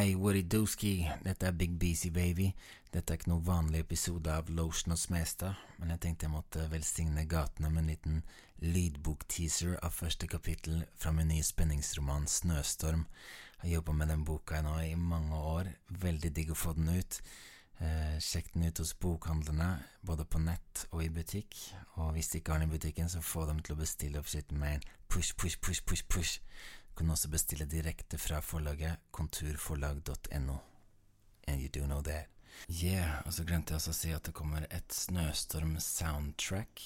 Hei, Dooski. dette er Big Beasy Baby. Dette er ikke noe vanlig episode av Lotion og Smestad, men jeg tenkte jeg måtte velsigne gatene med en liten lydbokteaser av første kapittel fra min nye spenningsroman Snøstorm. Jeg har jobba med den boka nå i mange år, veldig digg å få den ut. Eh, sjekk den ut hos bokhandlerne, både på nett og i butikk, og hvis de ikke har den i butikken, så få dem til å bestille opp sitt med en push, push, push, push, push. Kan også bestille direkte fra forlaget konturforlag.no. And you do know that. Yeah, og så glemte jeg også å si at det kommer et Snøstorm-soundtrack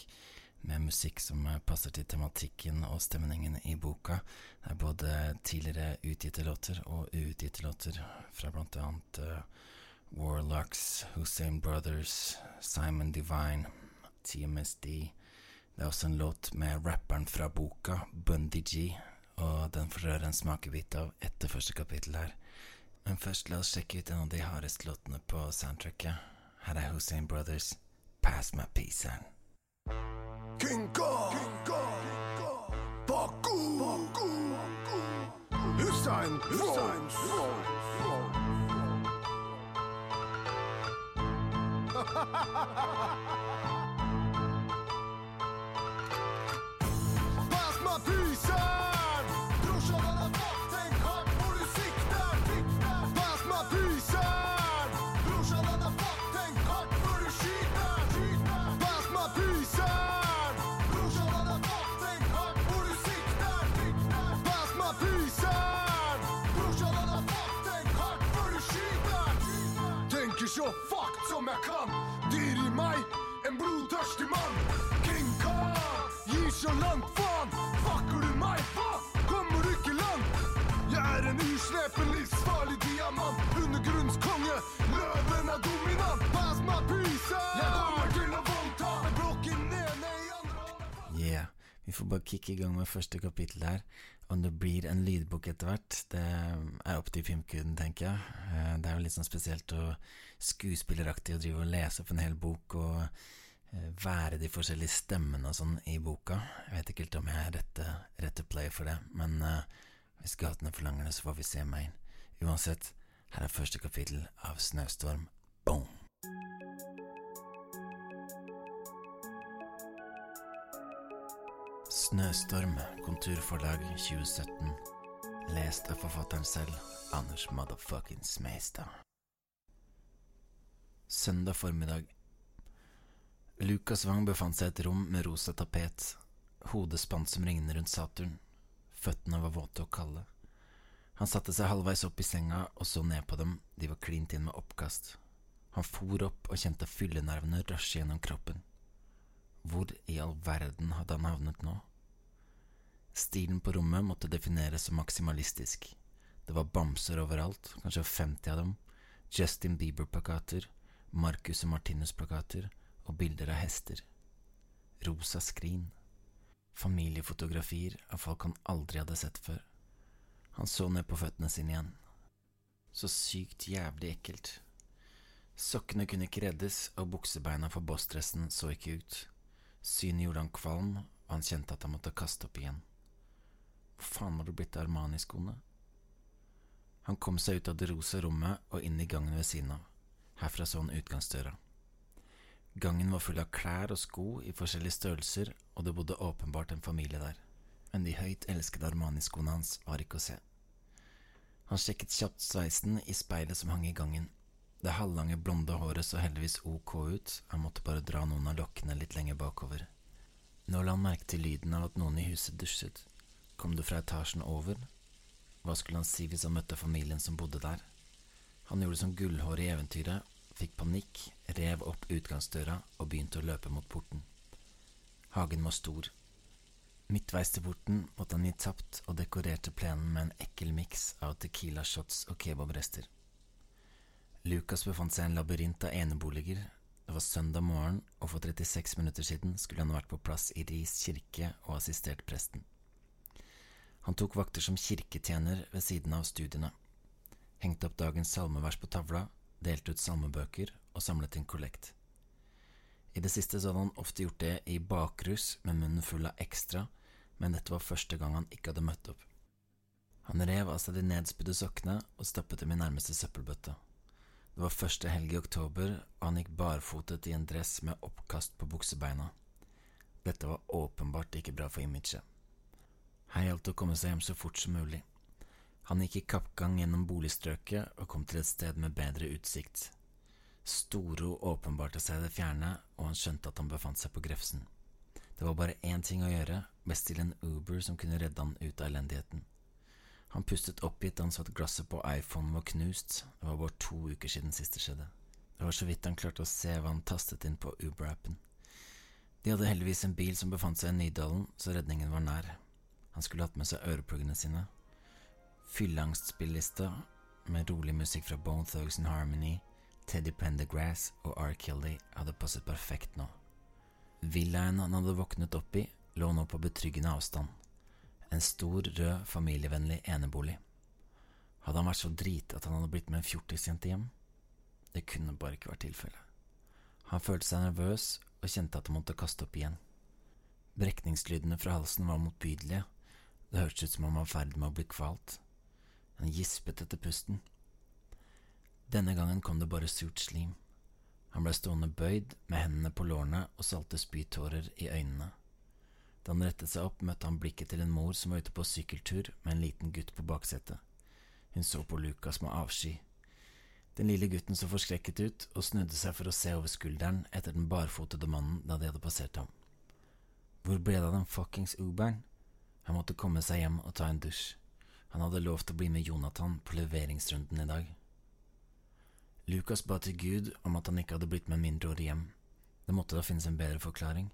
med musikk som passer til tematikken og stemningen i boka. Det er både tidligere utgitte låter og uutgitte låter fra blant annet uh, Warlocks, Hussein Brothers, Simon Divine, TMSD. Det er også en låt med rapperen fra boka, Bundy G, og den får dere en smakebit av etter første kapittel her. Men først la oss sjekke ut en av de hardeste låtene på soundtracket. Her er Hussein Brothers, Pass My Peace Sign. King Kong, King Kong, Baku, Baku, Hussein, Hussein, Pass langt faen. Fucker du meg, hva? kommer du ikke land? Jeg er en uslepen, livsfarlig diamant. Undergrunnskonge, løven er dominant. Pass my peace! Jeg kommer til å voldta med blokken nede i andre. Yeah. Vi får bare kicke i gang med første kapittel her. Om det blir en lydbok etter hvert, det er opp til filmkuden, tenker jeg. Eh, Det er jo litt sånn spesielt og skuespilleraktig å drive og lese opp en hel bok og være de forskjellige stemmene og sånn i boka. Jeg vet ikke helt om jeg er rette, rette play for det, men uh, hvis gatene forlanger det, så får vi se meg inn. Uansett, her er første kapittel av Snøstorm. Boom! Snøstorm, Konturforlag 2017. Lest av forfatteren selv, Anders Motherfucking Smestad. Søndag formiddag. Lukas Wang befant seg i et rom med rosa tapet, hodet spant som ringene rundt Saturn, føttene var våte og kalde. Han satte seg halvveis opp i senga og så ned på dem, de var klint inn med oppkast. Han for opp og kjente fyllenervene rasje gjennom kroppen. Hvor i all verden hadde han havnet nå? Stilen på rommet måtte defineres som maksimalistisk. Det var bamser overalt, kanskje 50 av dem, Justin Bieber-plakater, Marcus og Martinus-plakater og bilder av hester. Rosa skrin. Familiefotografier av folk han aldri hadde sett før. Han så ned på føttene sine igjen. Så sykt jævlig ekkelt. Sokkene kunne ikke reddes, og buksebeina for bossdressen så ikke ut. Synet gjorde han kvalm, og han kjente at han måtte kaste opp igjen. Hvor faen var det blitt av Armani-skoene? Han kom seg ut av det rosa rommet og inn i gangen ved siden av. Herfra så han utgangsdøra. Gangen var full av klær og sko i forskjellige størrelser, og det bodde åpenbart en familie der. Men de høyt elskede Armani-skoene hans var ikke å se. Han sjekket kjapt sveisen i speilet som hang i gangen. Det halvlange, blonde håret så heldigvis ok ut, han måtte bare dra noen av lokkene litt lenger bakover. Nå la han merke til lyden av at noen i huset dusjet. Kom det fra etasjen over? Hva skulle han si hvis han møtte familien som bodde der? Han gjorde som gullhår i eventyret, fikk panikk, rev opp utgangsdøra og begynte å løpe mot porten. Hagen var stor. Midtveis til porten måtte han gi tapt og dekorerte plenen med en ekkel miks av tequila shots og kebabrester. Lucas befant seg i en labyrint av eneboliger. Det var søndag morgen, og for 36 minutter siden skulle han vært på plass i Ris kirke og assistert presten. Han tok vakter som kirketjener ved siden av studiene, hengte opp dagens salmevers på tavla, delte ut salmebøker og samlet inn kollekt. I det siste så hadde han ofte gjort det i bakrus med munnen full av ekstra, men dette var første gang han ikke hadde møtt opp. Han rev av seg de nedspydde sokkene og stappet dem i nærmeste søppelbøtte. Det var første helg i oktober, og han gikk barfotet i en dress med oppkast på buksebeina. Dette var åpenbart ikke bra for imaget. Her gjaldt det å komme seg hjem så fort som mulig. Han gikk i kappgang gjennom boligstrøket og kom til et sted med bedre utsikt. Storo åpenbarte seg i det fjerne, og han skjønte at han befant seg på Grefsen. Det var bare én ting å gjøre, bestille en Uber som kunne redde han ut av elendigheten. Han pustet oppgitt da han så at glasset på iPhonen var knust, det var bare to uker siden siste skjedde. Det var så vidt han klarte å se hva han tastet inn på Uber-appen. De hadde heldigvis en bil som befant seg i Nydalen, så redningen var nær. Han skulle hatt med seg ørepluggene sine. Fylleangstspillista med rolig musikk fra Bone Thugs and Harmony, Teddy Pendergrass og R. Kelly hadde passet perfekt nå. Villaen han hadde våknet opp i, lå nå på betryggende avstand. En stor, rød, familievennlig enebolig. Hadde han vært så drit at han hadde blitt med en fjortisjente hjem? Det kunne bare ikke vært tilfellet. Han følte seg nervøs og kjente at han måtte kaste opp igjen. Brekningslydene fra halsen var motbydelige, det hørtes ut som han var i ferd med å bli kvalt. Han gispet etter pusten. Denne gangen kom det bare surt slim. Han ble stående bøyd med hendene på lårene og salte spytårer i øynene. Da han rettet seg opp, møtte han blikket til en mor som var ute på sykkeltur med en liten gutt på baksetet. Hun så på Lukas med avsky. Den lille gutten så forskrekket ut og snudde seg for å se over skulderen etter den barfotede mannen da de hadde passert ham. Hvor ble det av den fuckings Uberen? Han måtte komme seg hjem og ta en dusj. Han hadde lovt å bli med Jonathan på leveringsrunden i dag. Lukas ba til Gud om at han ikke hadde blitt med mindreårig hjem. Det måtte da finnes en bedre forklaring.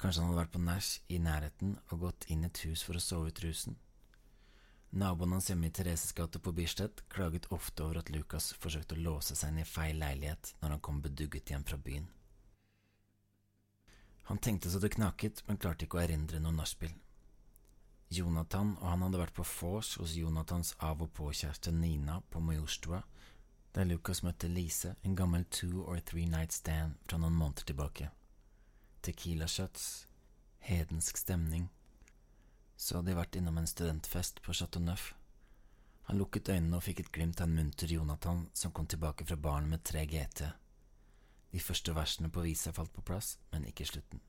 Kanskje han hadde vært på nach i nærheten og gått inn i et hus for å sove ut rusen. Naboen hans hjemme i Thereses gate på Bislett klaget ofte over at Lukas forsøkte å låse seg inn i feil leilighet når han kom bedugget hjem fra byen. Han tenkte så det knaket, men klarte ikke å erindre noe nachspiel. Jonathan og han hadde vært på vors hos Jonathans av og på-kjæreste Nina på Majorstua, der Lucas møtte Lise, en gammel two or three night stand fra noen måneder tilbake. Tequila shots, hedensk stemning. Så hadde de vært innom en studentfest på Chateau Neuf. Han lukket øynene og fikk et glimt av en munter Jonathan som kom tilbake fra baren med tre GT. De første versene på visa falt på plass, men ikke slutten.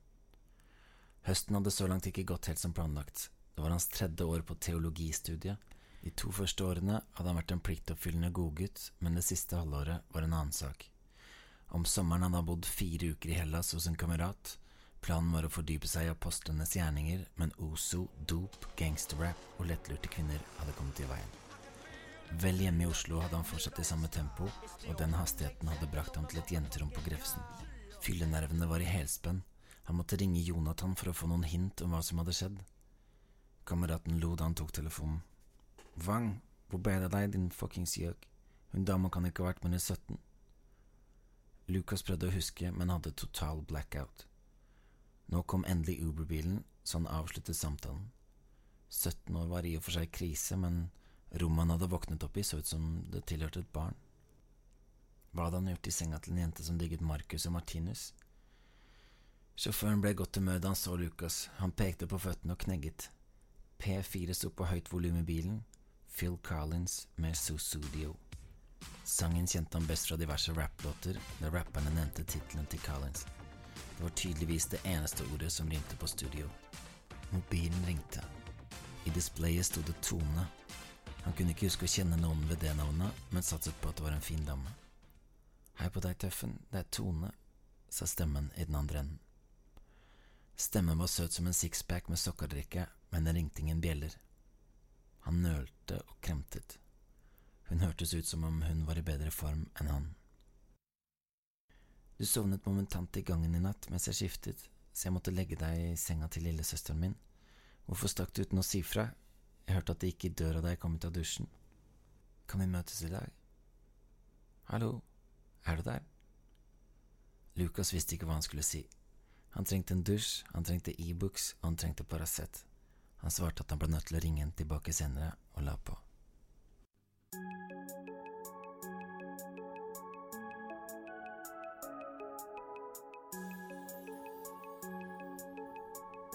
Høsten hadde så langt ikke gått helt som planlagt. Det var hans tredje år på teologistudiet. De to første årene hadde han vært en pliktoppfyllende godgutt, men det siste halvåret var en annen sak. Om sommeren hadde han bodd fire uker i Hellas hos en kamerat. Planen var å fordype seg i apostlenes gjerninger, men ozo, dop, gangsterrap og lettlurte kvinner hadde kommet i veien. Vel hjemme i Oslo hadde han fortsatt i samme tempo, og den hastigheten hadde brakt ham til et jenterom på Grefsen. Fyllenervene var i helspenn. Han måtte ringe Jonathan for å få noen hint om hva som hadde skjedd. Kameraten lo da han tok telefonen. Wang, hvor ble det av deg, din fuckings gjøk? Hun dama kan ikke ha vært mer enn 17. Lucas prøvde å huske, men hadde total blackout. Nå kom endelig Uber-bilen, så han avsluttet samtalen. 17 år var i og for seg krise, men rommet han hadde våknet opp i, så ut som det tilhørte et barn. Hva hadde han gjort i senga til en jente som digget Marcus og Martinus? Sjåføren ble i godt humør da han så Lucas. Han pekte på føttene og knegget. P4 sto på høyt volum i bilen. Phil Collins med Susudio. Sangen kjente han best fra diverse rapplåter, der rapperne nevnte tittelen til Collins. Det var tydeligvis det eneste ordet som rimte på studio. Mobilen ringte. I displayet sto det Tone. Han kunne ikke huske å kjenne noen ved det navnet, men satset på at det var en fin dame. Hei på deg, Tøffen, det er Tone, sa stemmen i den andre enden. Stemmen var søt som en sixpack med sokkerdrikke, men det ringte ingen bjeller. Han nølte og kremtet. Hun hørtes ut som om hun var i bedre form enn han. Du sovnet momentant i gangen i natt mens jeg skiftet, så jeg måtte legge deg i senga til lillesøsteren min. Hvorfor stakk du uten å si fra? Jeg hørte at det gikk i døra da jeg kom ut av dusjen. Kan vi møtes i dag? Hallo, er du der? Lucas visste ikke hva han skulle si. Han trengte en dusj, han trengte e-books, og han trengte Paracet. Han svarte at han ble nødt til å ringe henne tilbake senere, og la på.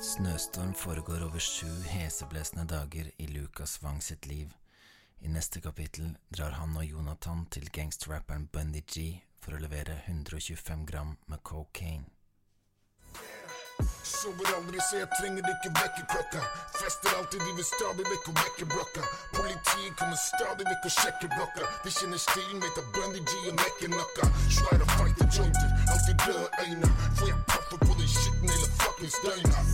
Snøstorm foregår over sju heseblesende dager i Lucas Wang sitt liv. I neste kapittel drar han og Jonathan til gangsterrapperen Bundy G for å levere 125 gram med cocaine. Sover aldri, så jeg trenger ikke vekkerklokka. Fester alltid, de vil stadig vekk og vekke blokka. Politiet kommer stadig vekk og sjekker blokka. De kjenner stilen, vet at Brandy G og nekker nokka. Svær og fighter jointer, alltid røde øyne. Får jeg paffer på den skitten hele fuckings døgnet.